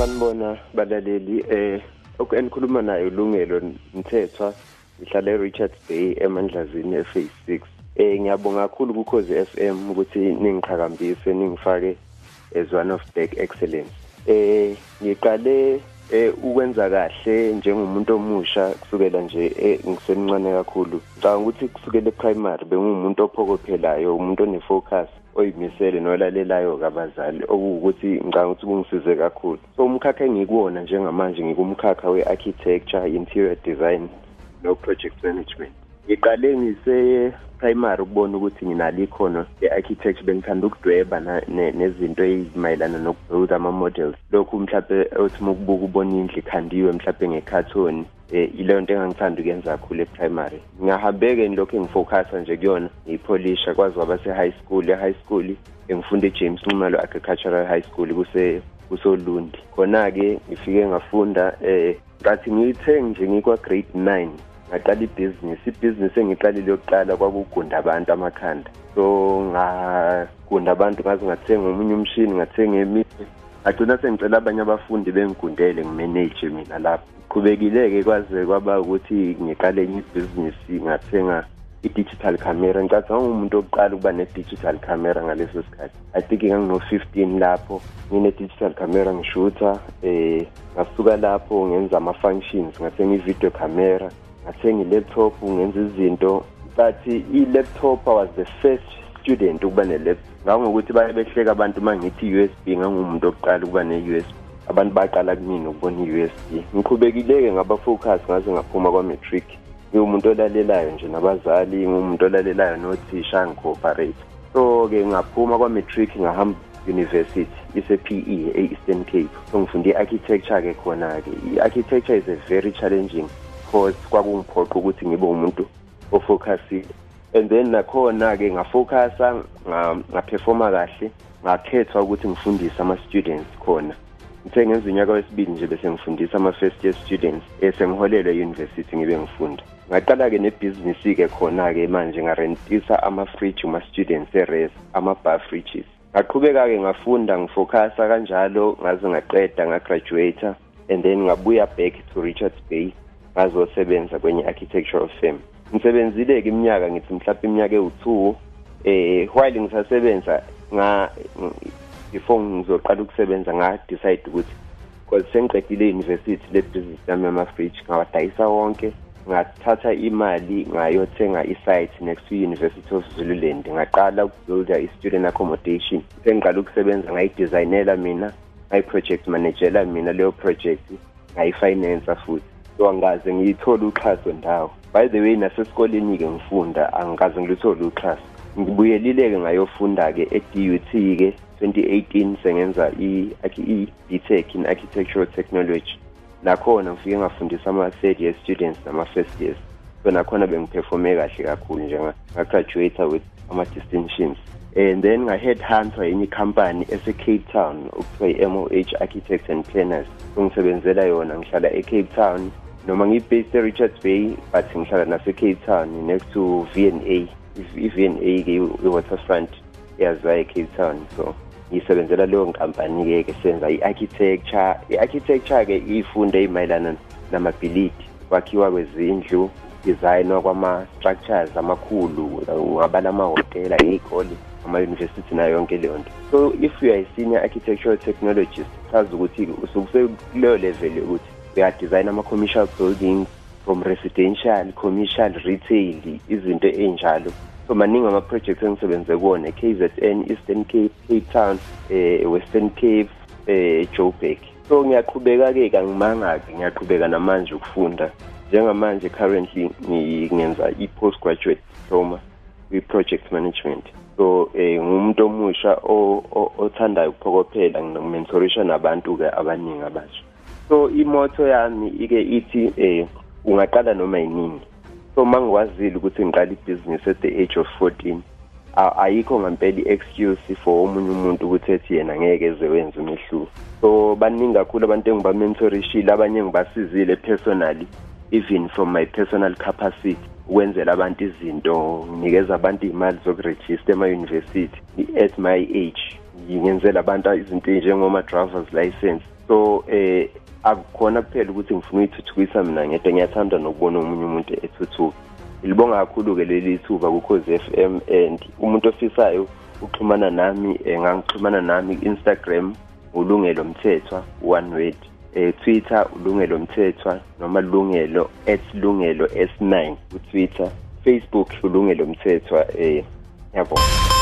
sanibona balaleli eh okunikhuluma naye ulungelo mthethwa ngihlala eRichards Bay emandlazini ephase 6 eh ngiyabonga kakhulu kukhozi FM ukuthi ningiqhakambise ningifake as one of back excellence. Eh ngiqale eh ukwenza kahle njengomuntu omusha kusukela nje eh, ngisemncane kakhulu. Ngicabanga ukuthi kusukela eprimary bengumuntu ophokophelayo umuntu onefocus. Oyimisele nolalelayo kabazali okuwukuthi ngicabanga ukuthi kungisize kakhulu. So umkhakha engikuwona njengamanje ngikumkhakha we-architecture interior design no-project management. Ngiqale ngise primary ukubona ukuthi nginalo ikhono le-architecture bengithanda ukudweba nezinto ezimayelana nokubuild ama-models lokhu mhlawumbe othi uma ukubuka ubona indlu ikhandiwe mhlawumbe ngekhathoni um ileyo nto engangithanda ukuyenza kakhulu eprimary ngingahambe-ke nilokhu engifocasa nje kuyona ngiyipholisha kwazi kwaba se-high school e-high school engifunda ejames nxumalo agricultural high school kuse kusolundi. Khona-ke ngifike ngafunda um ngathi ngiyithe nje ngikwa-grade nine. Ngaqala ibhizinisi. Ibhizinisi engiqalile yokuqala kwakugunda abantu amakhanda. So ngagunda abantu ngaze ngathenga omunye umshini ngathenga eminye. Ngagcina sengicela abanye abafundi bengigundele ngimanage mina lapho. Qhubekile-ke kwaze kwaba ukuthi ngiqale enye ibhizinisi ngathenga i-digital camera. Ngicathi ngangumuntu wokuqala ukuba ne-digital camera ngaleso sikhathi. I think ngangino-fifteen lapho. Ngine-digital camera ngishutha um ngasuka lapho ngenza ama-functions ngathenga i-video camera. Ngathenga i-laptop ngenza izinto but i-laptop was the first student ukuba ne-laptop. Ngangokuthi baye behleka abantu uma ngithi i-u s b ngangumuntu wokuqala ukuba ne-u s b. Abantu baqala kumina ukubona i-u s b. Ngiqhubekile-ke ngaba-focus ngaze ngaphuma kwa-matric. Ngiwumuntu olalelayo nje nabazali ngiwumuntu olalelayo nothisha ngi-cooperate so-ke ngaphuma kwa-matric ngahamba university ise-p e e-eastern cape. So ngifunde i-architecture-ke khona-ke. I-architecture is a very challenging course kwakungiphoqa ukuthi ngibe umuntu ofocusile. And then nakhona-ke ngafocusa ngaphefoma kahle ngakhethwa ukuthi ngifundise ama-students khona. Ngithe ngenza unyaka wesibili nje bese ngifundisa ama-first year students esengiholelwe e-university ngibe ngifunda. Ngaqala-ke nebhizinisi-ke khona-ke manje ngarentisa ama-fridge uma-students e-res ama-bar fridges ngaqhubeka-ke ngafunda ngifocasa kanjalo ngaze ngaqeda ngagraduata and then ngabuya back to richards bay. Ngazosebenza kwenye architectural firm ngisebenzile-ke iminyaka ngithi mhlawumbe iminyaka ewu-two eh while ngisasebenza nga before ngizoqala ukusebenza nga-decide ukuthi because sengiqedile i-university le-business yami yama-fridge ngawadayisa wonke ngathatha imali ngayothenga i-site next to university of zululand. Ngaqala ukubuilda i-student accommodation. Sengiqala ukusebenza ngayidesignela mina ngayi-project managela mina leyo project ngayifinansa futhi. So angaze ngiyithole uxhaso ndawo. By the way nasesikoleni-ke ngifunda angikaze ngilithole uxhaso. Ngibuyelile-ke ngayofunda-ke e-dut-ke 2018 sengenza i-btech in architectural technology. Nakhona ngifike ngafundisa ama-third year students nama-first years. So nakhona bengiphefome kahle kakhulu nje ngagraduata with ama-distinctions. And then nga-head hunter enye ikhampani ese-cape town okuthiwa i-m o h architects and planners. So ngisebenzela yona ngihlala e-cape town. Noma ngi-based e-richards bay but ngihlala nase-cape town next to v n a i-v n a-ke i-waterfront yaziwa e-cape town. So ngisebenzela leyo nkampani-ke ke senza i-architecture. I-architecture-ke iyifundo eyimayelana namabhilidi kwakhiwa kwezindlu designwa kwama-structures amakhulu ungabala amahhotela iy'kole ama-university nayo yonke leyo nto. So if you are a senior architectural technologist chaza ukuthi usekuleyo level yokuthi uyadesign ama-commercial buildings from residential commercial retail izinto ey'njalo. So maningi ama-projects engisebenze kuwona e-KZN Eastern Cape Cape Town eh Western Cape eh Joburg. So ngiyaqhubeka-ke kangimanga-ke ngiyaqhubeka namanje ukufunda. Njengamanje currently ngenza i-postgraduate diploma kwi-project management. So eh ngumuntu omusha othandayo ukuphokophela nginokumentorisha nabantu-ke abaningi abasha. So imoto yami ike ithi eh ungaqala noma yiningi so mangikwazile ukuthi ngiqala ibhizinisi at the age of 14 ayikho ngempela i-excuse for omunye umuntu ukuthi ethi yena ngeke eze wenze umehluko. So baningi kakhulu abantu engibamentorishile abanye engibasizile personally even from my personal capacity ukwenzela abantu izinto nginikeza abantu iy'mali zokurejista ema-university at my age ngingenzela abantu izinto ey'njengoma-drivers license. So eh akukhona kuphela ukuthi ngifuna uyithuthukisa mina ngedwa. Ngiyathanda nokubona omunye umuntu ethuthuka. Ilibonga kakhulu-ke leli thuba kukhozi f m and umuntu ofisayo uxhumana nami um ngangixhumana nami instagram ulungelo mthethwa one word. Um twitter ulungelo mthethwa noma lungelo at lungelo s nine. Kutwitter facebook ulungelo mthethwa um yabona